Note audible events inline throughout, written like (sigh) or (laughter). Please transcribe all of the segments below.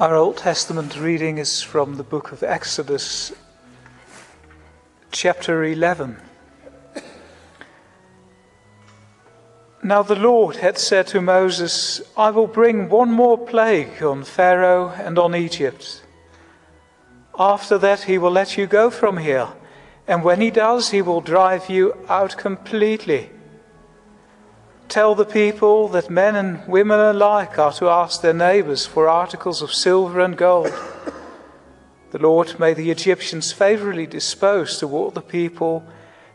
Our Old Testament reading is from the book of Exodus, chapter 11. Now the Lord had said to Moses, I will bring one more plague on Pharaoh and on Egypt. After that, he will let you go from here, and when he does, he will drive you out completely. Tell the people that men and women alike are to ask their neighbors for articles of silver and gold. The Lord made the Egyptians favorably disposed toward the people,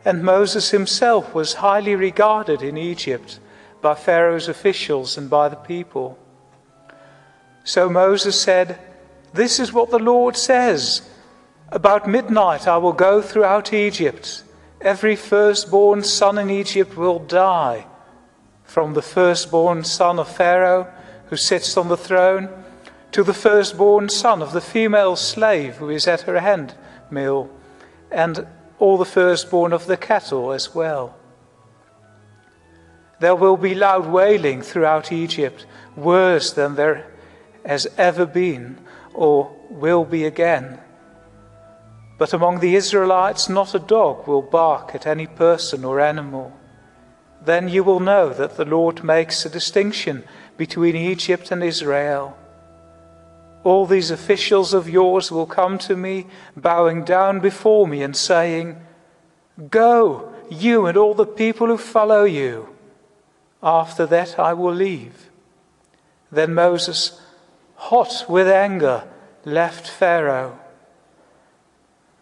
and Moses himself was highly regarded in Egypt by Pharaoh's officials and by the people. So Moses said, This is what the Lord says. About midnight I will go throughout Egypt. Every firstborn son in Egypt will die from the firstborn son of Pharaoh who sits on the throne to the firstborn son of the female slave who is at her hand mill, and all the firstborn of the cattle as well. There will be loud wailing throughout Egypt, worse than there has ever been or will be again. But among the Israelites, not a dog will bark at any person or animal then you will know that the Lord makes a distinction between Egypt and Israel. All these officials of yours will come to me, bowing down before me and saying, Go, you and all the people who follow you. After that I will leave. Then Moses, hot with anger, left Pharaoh.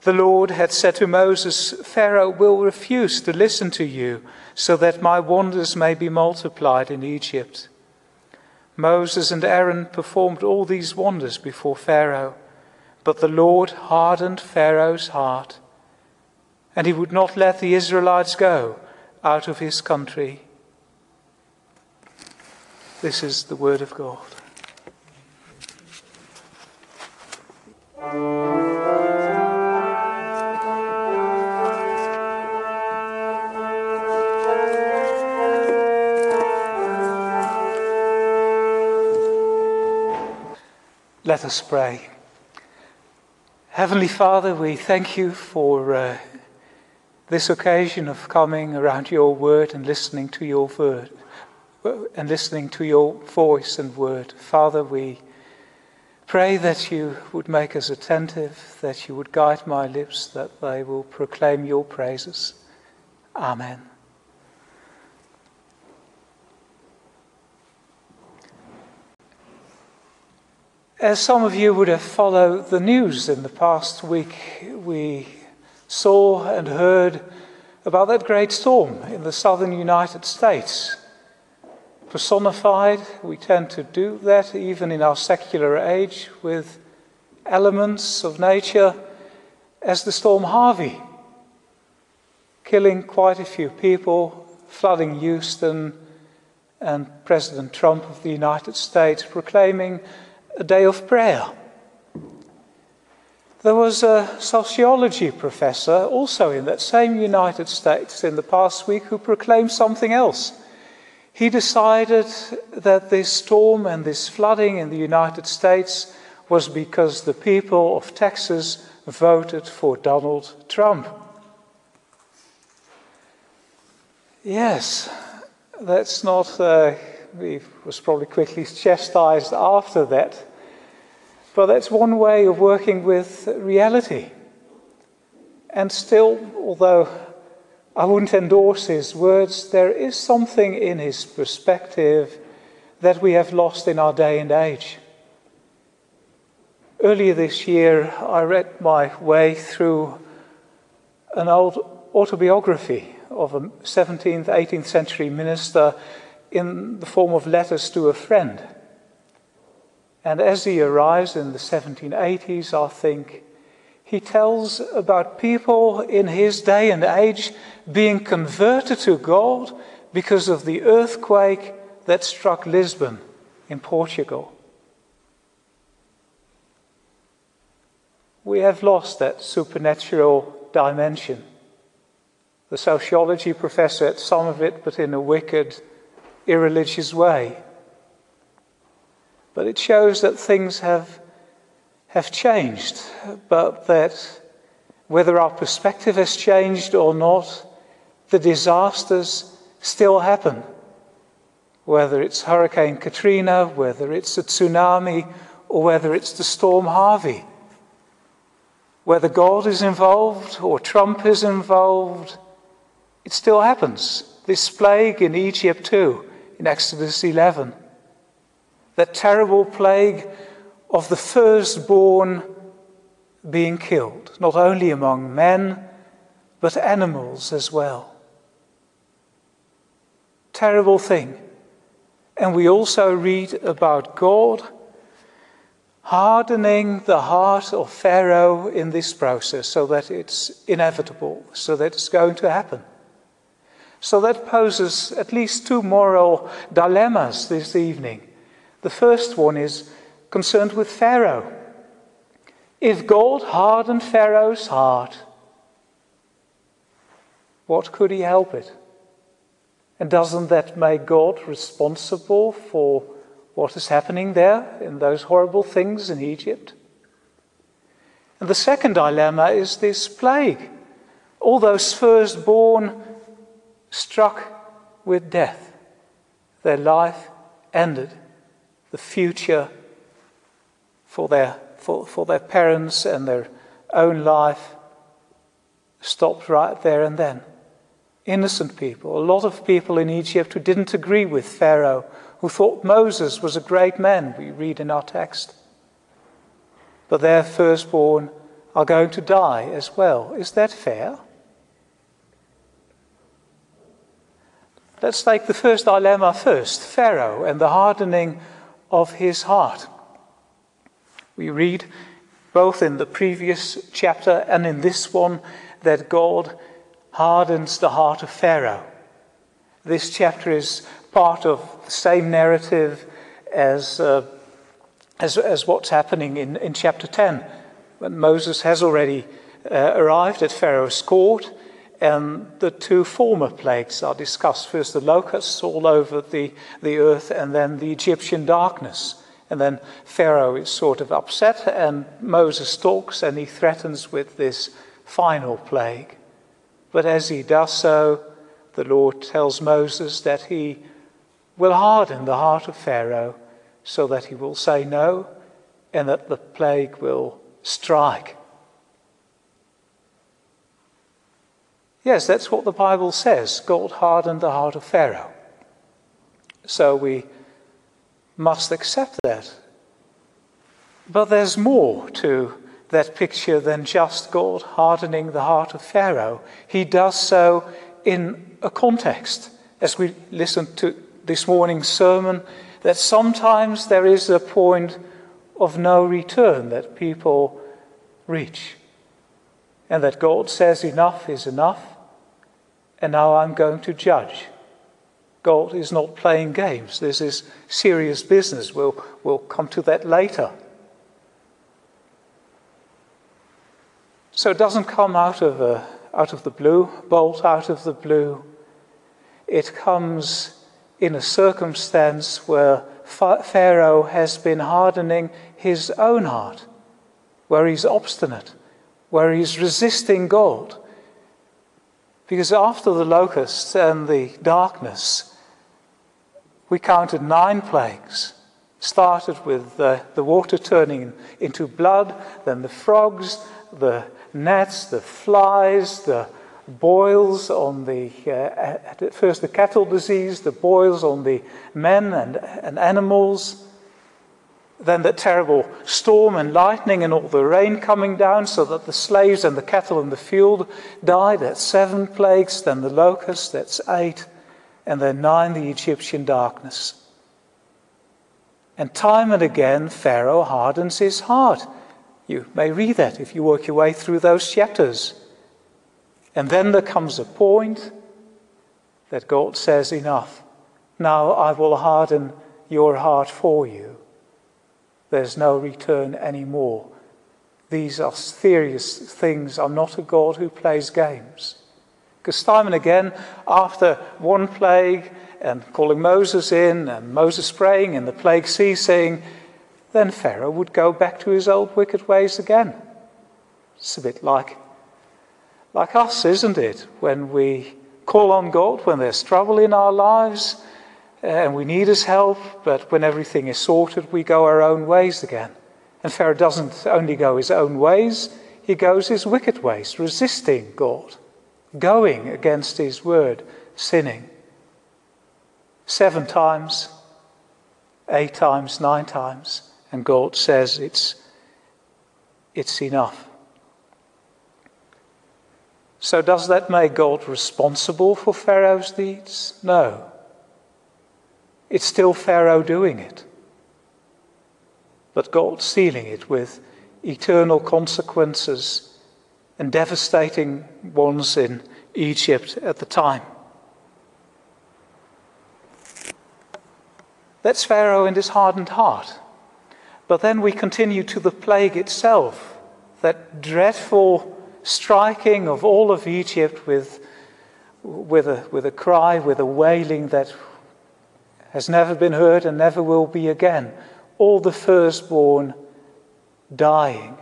The Lord had said to Moses, Pharaoh will refuse to listen to you, so that my wonders may be multiplied in Egypt. Moses and Aaron performed all these wonders before Pharaoh, but the Lord hardened Pharaoh's heart, and he would not let the Israelites go out of his country. This is the word of God. Let us pray. Heavenly Father, we thank you for uh, this occasion of coming around your word and listening to your word and listening to your voice and word. Father, we pray that you would make us attentive, that you would guide my lips, that they will proclaim your praises. Amen. As some of you would have followed the news in the past week, we saw and heard about that great storm in the southern United States. Personified, we tend to do that even in our secular age with elements of nature as the storm Harvey, killing quite a few people, flooding Houston, and President Trump of the United States proclaiming a day of prayer. There was a sociology professor also in that same United States in the past week who proclaimed something else. He decided that this storm and this flooding in the United States was because the people of Texas voted for Donald Trump. Yes, that's not uh, he was probably quickly chastised after that. But that's one way of working with reality. And still, although I wouldn't endorse his words, there is something in his perspective that we have lost in our day and age. Earlier this year, I read my way through an old autobiography of a 17th, 18th century minister in the form of letters to a friend. And as he arrives in the 1780s, I think he tells about people in his day and age being converted to God because of the earthquake that struck Lisbon in Portugal. We have lost that supernatural dimension. The sociology professor had some of it, but in a wicked irreligious way. But it shows that things have have changed, but that whether our perspective has changed or not, the disasters still happen. Whether it's Hurricane Katrina, whether it's a tsunami, or whether it's the storm Harvey. Whether God is involved or Trump is involved, it still happens. This plague in Egypt, too, in Exodus 11. That terrible plague of the firstborn being killed, not only among men, but animals as well. Terrible thing. And we also read about God hardening the heart of Pharaoh in this process so that it's inevitable, so that it's going to happen. So that poses at least two moral dilemmas this evening. The first one is concerned with Pharaoh. If God hardened Pharaoh's heart, what could he help it? And doesn't that make God responsible for what is happening there in those horrible things in Egypt. And the second dilemma is this plague. All those firstborn struck with death, their life ended, the future for their, for, for their parents and their own life stopped right there and then. Innocent people, a lot of people in Egypt who didn't agree with Pharaoh who thought Moses was a great man, we read in our text. But their firstborn are going to die as well. Is that fair? Let's take the first dilemma first Pharaoh and the hardening of his heart. We read both in the previous chapter and in this one that God hardens the heart of Pharaoh. This chapter is part of the same narrative as, uh, as, as, what's happening in, in chapter 10, when Moses has already uh, arrived at Pharaoh's court, and the two former plagues are discussed. First, the locusts all over the, the earth, and then the Egyptian darkness. And then Pharaoh is sort of upset, and Moses talks and he threatens with this final plague. But as he does so, the Lord tells Moses that he will harden the heart of Pharaoh so that he will say no and that the plague will strike. Yes, that's what the Bible says. God hardened the heart of Pharaoh. So we must accept that. But there's more to that picture than just God hardening the heart of Pharaoh. He does so in a context. As we listen to this morning's sermon that sometimes there is a point of no return that people reach. And that God says enough is enough, and now I'm going to judge. God is not playing games. This is serious business. We'll, we'll come to that later. So it doesn't come out of, a, out of the blue, bolt out of the blue. It comes in a circumstance where Pharaoh has been hardening his own heart, where he's obstinate, where he's resisting God. Because after the locusts and the darkness, we counted nine plagues. Started with the, the water turning into blood, then the frogs, the gnats, the flies, the boils on the, uh, first the cattle disease, the boils on the men and, and animals, then that terrible storm and lightning and all the rain coming down so that the slaves and the cattle in the field died. That's seven plagues. Then the locusts, that's eight. And then nine, the Egyptian darkness. And time and again, Pharaoh hardens his heart. You may read that if you work your way through those chapters. And then there comes a point that God says, Enough. Now I will harden your heart for you. There's no return anymore. These are serious things. I'm not a God who plays games. Because time and again, after one plague and calling Moses in and Moses praying and the plague ceasing, then Pharaoh would go back to his old wicked ways again. It's a bit like, like us, isn't it? When we call on God, when there's trouble in our lives Uh, and we need his help, but when everything is sorted, we go our own ways again. And Pharaoh doesn't only go his own ways, he goes his wicked ways, resisting God, going against his word, sinning. Seven times, eight times, nine times, and God says it's, it's enough. So, does that make God responsible for Pharaoh's deeds? No. It's still Pharaoh doing it. But God sealing it with eternal consequences and devastating ones in Egypt at the time. That's Pharaoh and his hardened heart. But then we continue to the plague itself, that dreadful striking of all of Egypt with, with, a, with a cry, with a wailing that has never been heard and never will be again. All the firstborn dying.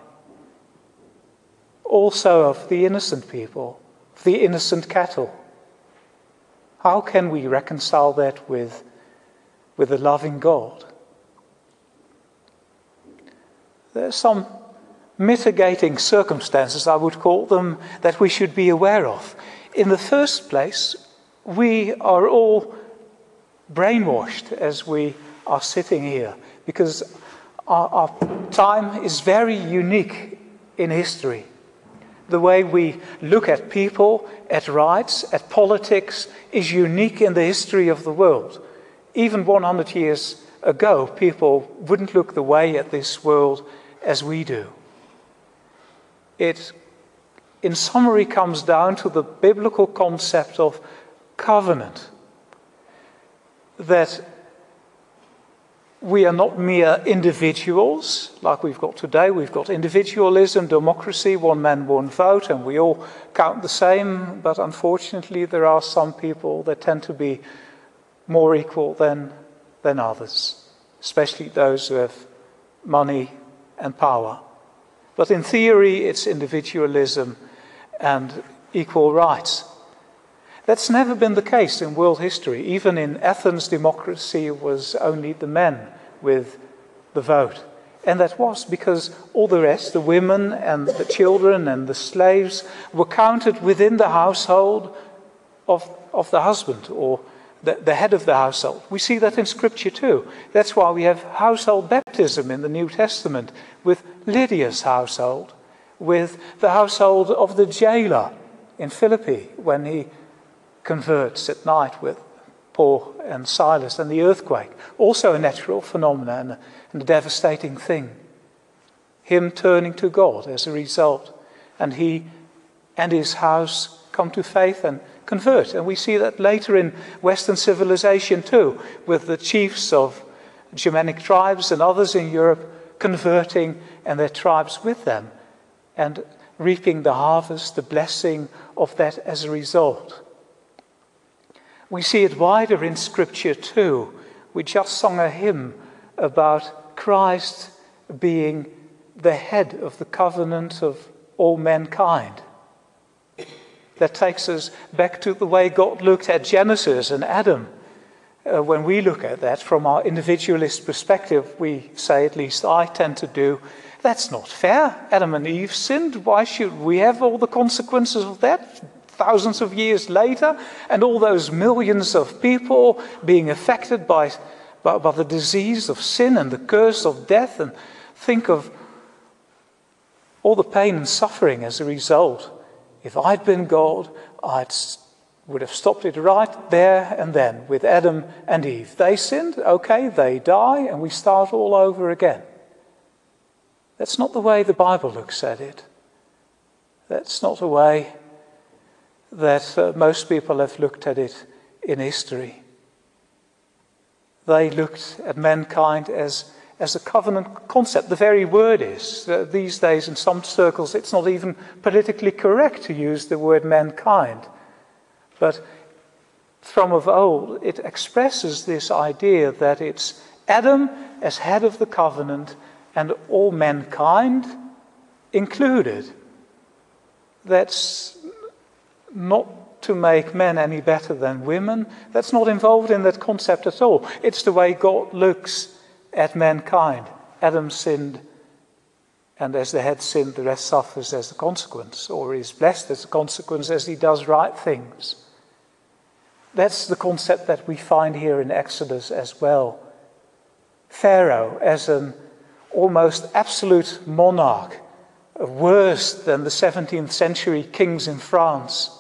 Also of the innocent people, of the innocent cattle. How can we reconcile that with, with a loving God? There's some mitigating circumstances, I would call them, that we should be aware of. In the first place, we are all brainwashed as we are sitting here because our, our time is very unique in history. The way we look at people, at rights, at politics is unique in the history of the world. Even 100 years ago, people wouldn't look the way at this world as we do. It, in summary, comes down to the biblical concept of covenant. That we are not mere individuals like we've got today. We've got individualism, democracy, one man, one vote, and we all count the same. But unfortunately, there are some people that tend to be more equal than, than others, especially those who have money and power. But in theory, it's individualism and equal rights. That's never been the case in world history. Even in Athens, democracy was only the men with the vote. And that was because all the rest, the women and the children and the slaves, were counted within the household of, of the husband or the, the head of the household. We see that in Scripture too. That's why we have household baptism in the New Testament with Lydia's household, with the household of the jailer in Philippi when he converts at night with Paul and Silas and the earthquake. Also a natural phenomenon and a devastating thing. Him turning to God as a result, and he and his house come to faith and convert. And we see that later in Western civilization too, with the chiefs of Germanic tribes and others in Europe converting and their tribes with them and reaping the harvest, the blessing of that as a result. We see it wider in Scripture too. We just sung a hymn about Christ being the head of the covenant of all mankind. That takes us back to the way God looked at Genesis and Adam. Uh, when we look at that from our individualist perspective, we say, at least I tend to do, that's not fair. Adam and Eve sinned. Why should we have all the consequences of that? Thousands of years later, and all those millions of people being affected by, by, by the disease of sin and the curse of death, and think of all the pain and suffering as a result. If I'd been God, I would have stopped it right there and then with Adam and Eve. They sinned, okay, they die, and we start all over again. That's not the way the Bible looks at it. That's not the way that uh, most people have looked at it in history. They looked at mankind as, as a covenant concept. The very word is. Uh, these days, in some circles, it's not even politically correct to use the word mankind. But from of old, it expresses this idea that it's Adam as head of the covenant and all mankind included. That's not to make men any better than women. That's not involved in that concept at all. It's the way God looks at mankind. Adam sinned, and as the head sinned, the rest suffers as a consequence, or is blessed as a consequence as he does right things. That's the concept that we find here in Exodus as well. Pharaoh as an almost absolute monarch, worse than the 17th century kings in France.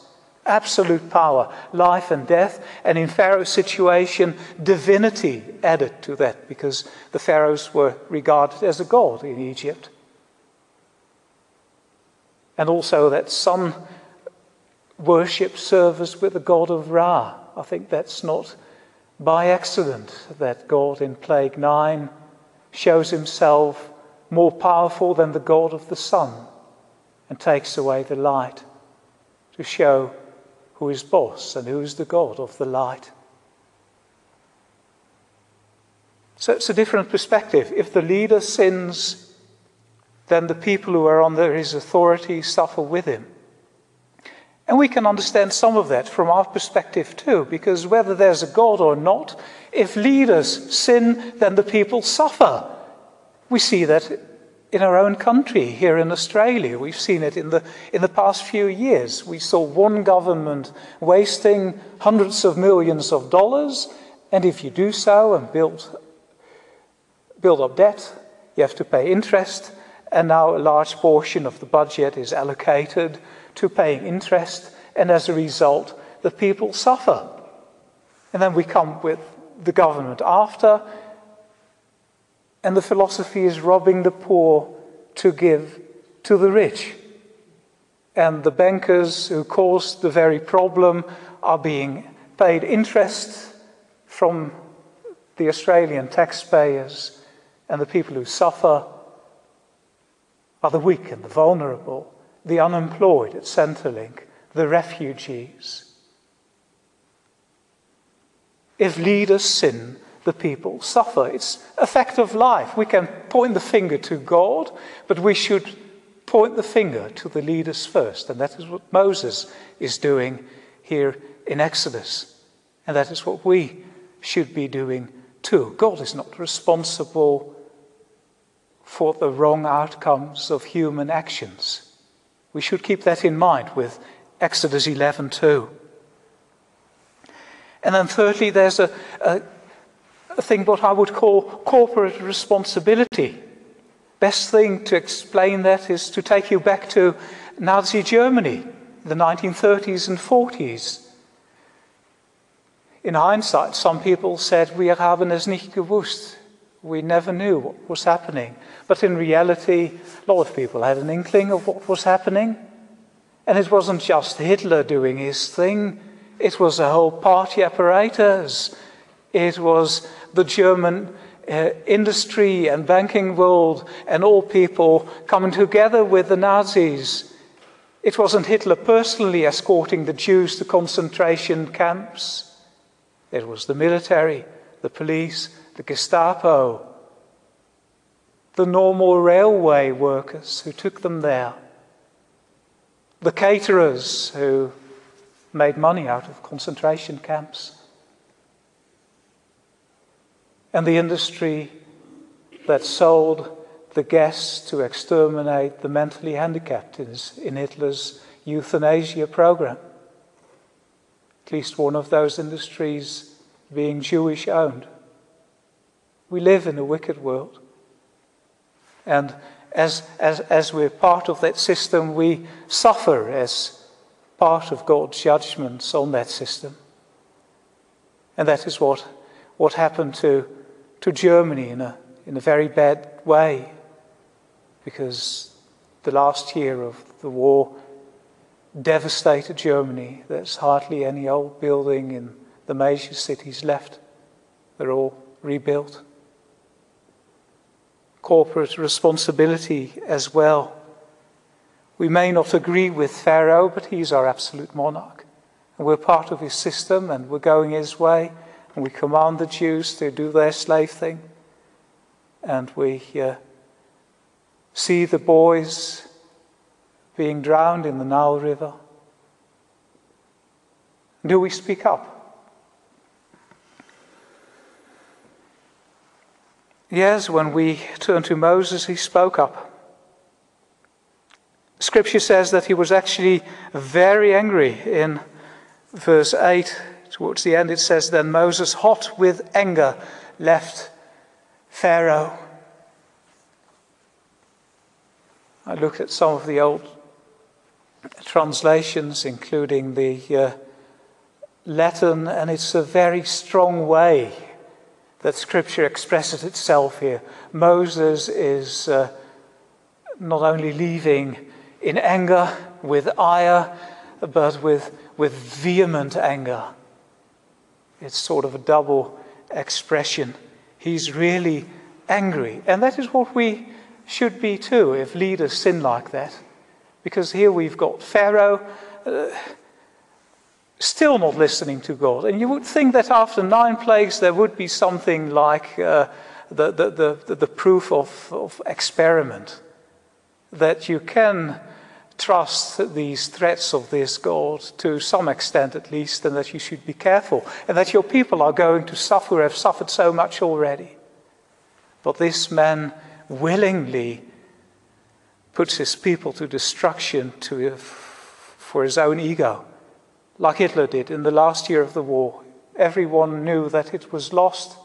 Absolute power, life and death, and in Pharaoh's situation, divinity added to that because the pharaohs were regarded as a god in Egypt. And also that sun worship service with the god of Ra. I think that's not by accident that God in Plague 9 shows himself more powerful than the God of the sun and takes away the light to show who is boss and who is the God of the light. So it's a different perspective. If the leader sins, then the people who are under his authority suffer with him. And we can understand some of that from our perspective too, because whether there's a God or not, if leaders sin, then the people suffer. We see that in our own country, here in Australia. We've seen it in the, in the past few years. We saw one government wasting hundreds of millions of dollars, and if you do so and build, build up debt, you have to pay interest, and now a large portion of the budget is allocated to paying interest, and as a result, the people suffer. And then we come with the government after, and the philosophy is robbing the poor to give to the rich. And the bankers who caused the very problem are being paid interest from the Australian taxpayers, and the people who suffer are the weak and the vulnerable the unemployed at Centrelink, the refugees. If leaders sin, the people suffer. It's a fact of life. We can point the finger to God, but we should point the finger to the leaders first. And that is what Moses is doing here in Exodus. And that is what we should be doing too. God is not responsible for the wrong outcomes of human actions. We should keep that in mind with Exodus 11 too. And then, thirdly, there's a, a, a thing what I would call corporate responsibility. Best thing to explain that is to take you back to Nazi Germany, the 1930s and 40s. In hindsight, some people said, We haben es nicht gewusst. We never knew what was happening. But in reality, a lot of people had an inkling of what was happening. And it wasn't just Hitler doing his thing, it was a whole party apparatus. It was the German uh, industry and banking world and all people coming together with the Nazis. It wasn't Hitler personally escorting the Jews to concentration camps. It was the military, the police, the Gestapo, the normal railway workers who took them there, the caterers who made money out of concentration camps, and the industry that sold the gas to exterminate the mentally handicapped in Hitler's euthanasia program. At least one of those industries being Jewish owned. We live in a wicked world. And as, as, as we're part of that system, we suffer as part of God's judgments on that system. And that is what, what happened to, to Germany in a, in a very bad way, because the last year of the war devastated Germany. There's hardly any old building in the major cities left, they're all rebuilt corporate responsibility as well. We may not agree with Pharaoh, but he's our absolute monarch. And we're part of his system and we're going his way. And we command the Jews to do their slave thing. and we uh, see the boys being drowned in the Nile River? Do we speak up? Yes, when we turn to Moses, he spoke up. Scripture says that he was actually very angry. In verse 8, towards the end, it says, Then Moses, hot with anger, left Pharaoh. I look at some of the old translations, including the uh, Latin, and it's a very strong way that Scripture expresses itself here. Moses is uh, not only leaving in anger, with ire, but with, with vehement anger. It's sort of a double expression. He's really angry. And that is what we should be too if leaders sin like that. Because here we've got Pharaoh. Uh, still not listening to God. And you would think that after nine plagues there would be something like uh, the, the, the, the, proof of, of experiment, that you can trust these threats of this God to some extent at least, and that you should be careful, and that your people are going to suffer, have suffered so much already. But this man willingly puts his people to destruction to, for his own ego like Hitler did in the last year of the war. Everyone knew that it was lost,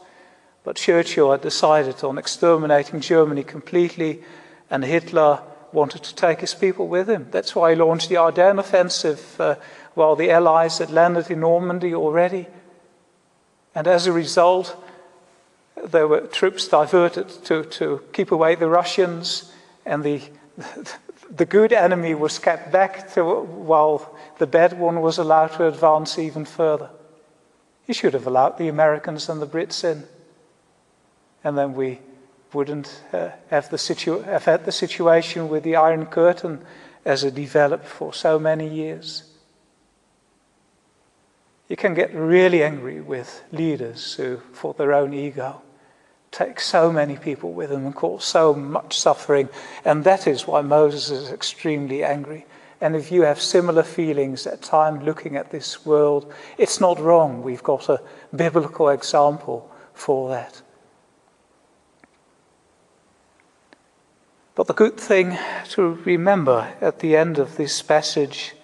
but Churchill had decided on exterminating Germany completely, and Hitler wanted to take his people with him. That's why he launched the Ardennes offensive uh, while the Allies had landed in Normandy already. And as a result, there were troops diverted to, to keep away the Russians, and the, (laughs) the good enemy was kept back to, while the bad one was allowed to advance even further. He should have allowed the Americans and the Brits in. And then we wouldn't uh, have, the situ- have had the situation with the Iron Curtain as it developed for so many years. You can get really angry with leaders who, for their own ego, take so many people with them and cause so much suffering. And that is why Moses is extremely angry. And if you have similar feelings at time looking at this world, it's not wrong. We've got a biblical example for that. But the good thing to remember at the end of this passage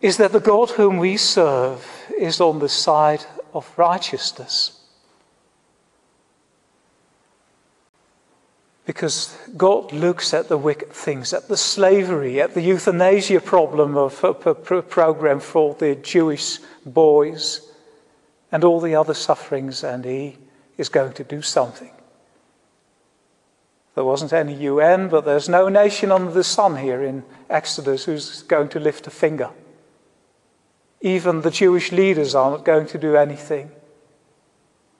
is that the God whom we serve is on the side of righteousness. Because God looks at the wicked things, at the slavery, at the euthanasia problem of a program for the Jewish boys, and all the other sufferings, and He is going to do something. There wasn't any UN, but there's no nation under the sun here in Exodus who's going to lift a finger. Even the Jewish leaders are not going to do anything.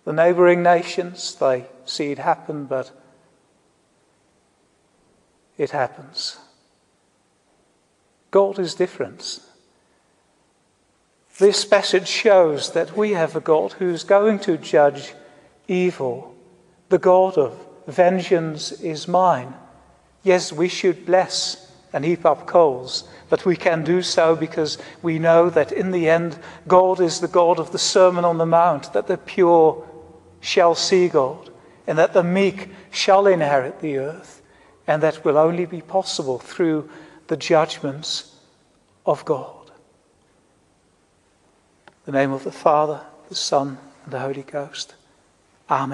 The neighboring nations, they see it happen, but it happens. God is different. This passage shows that we have a God who's going to judge evil, the God of vengeance is mine. Yes, we should bless and heap up coals, but we can do so because we know that in the end, God is the God of the Sermon on the Mount, that the pure shall see God, and that the meek shall inherit the earth. And that will only be possible through the judgments of God. In the name of the Father, the Son, and the Holy Ghost.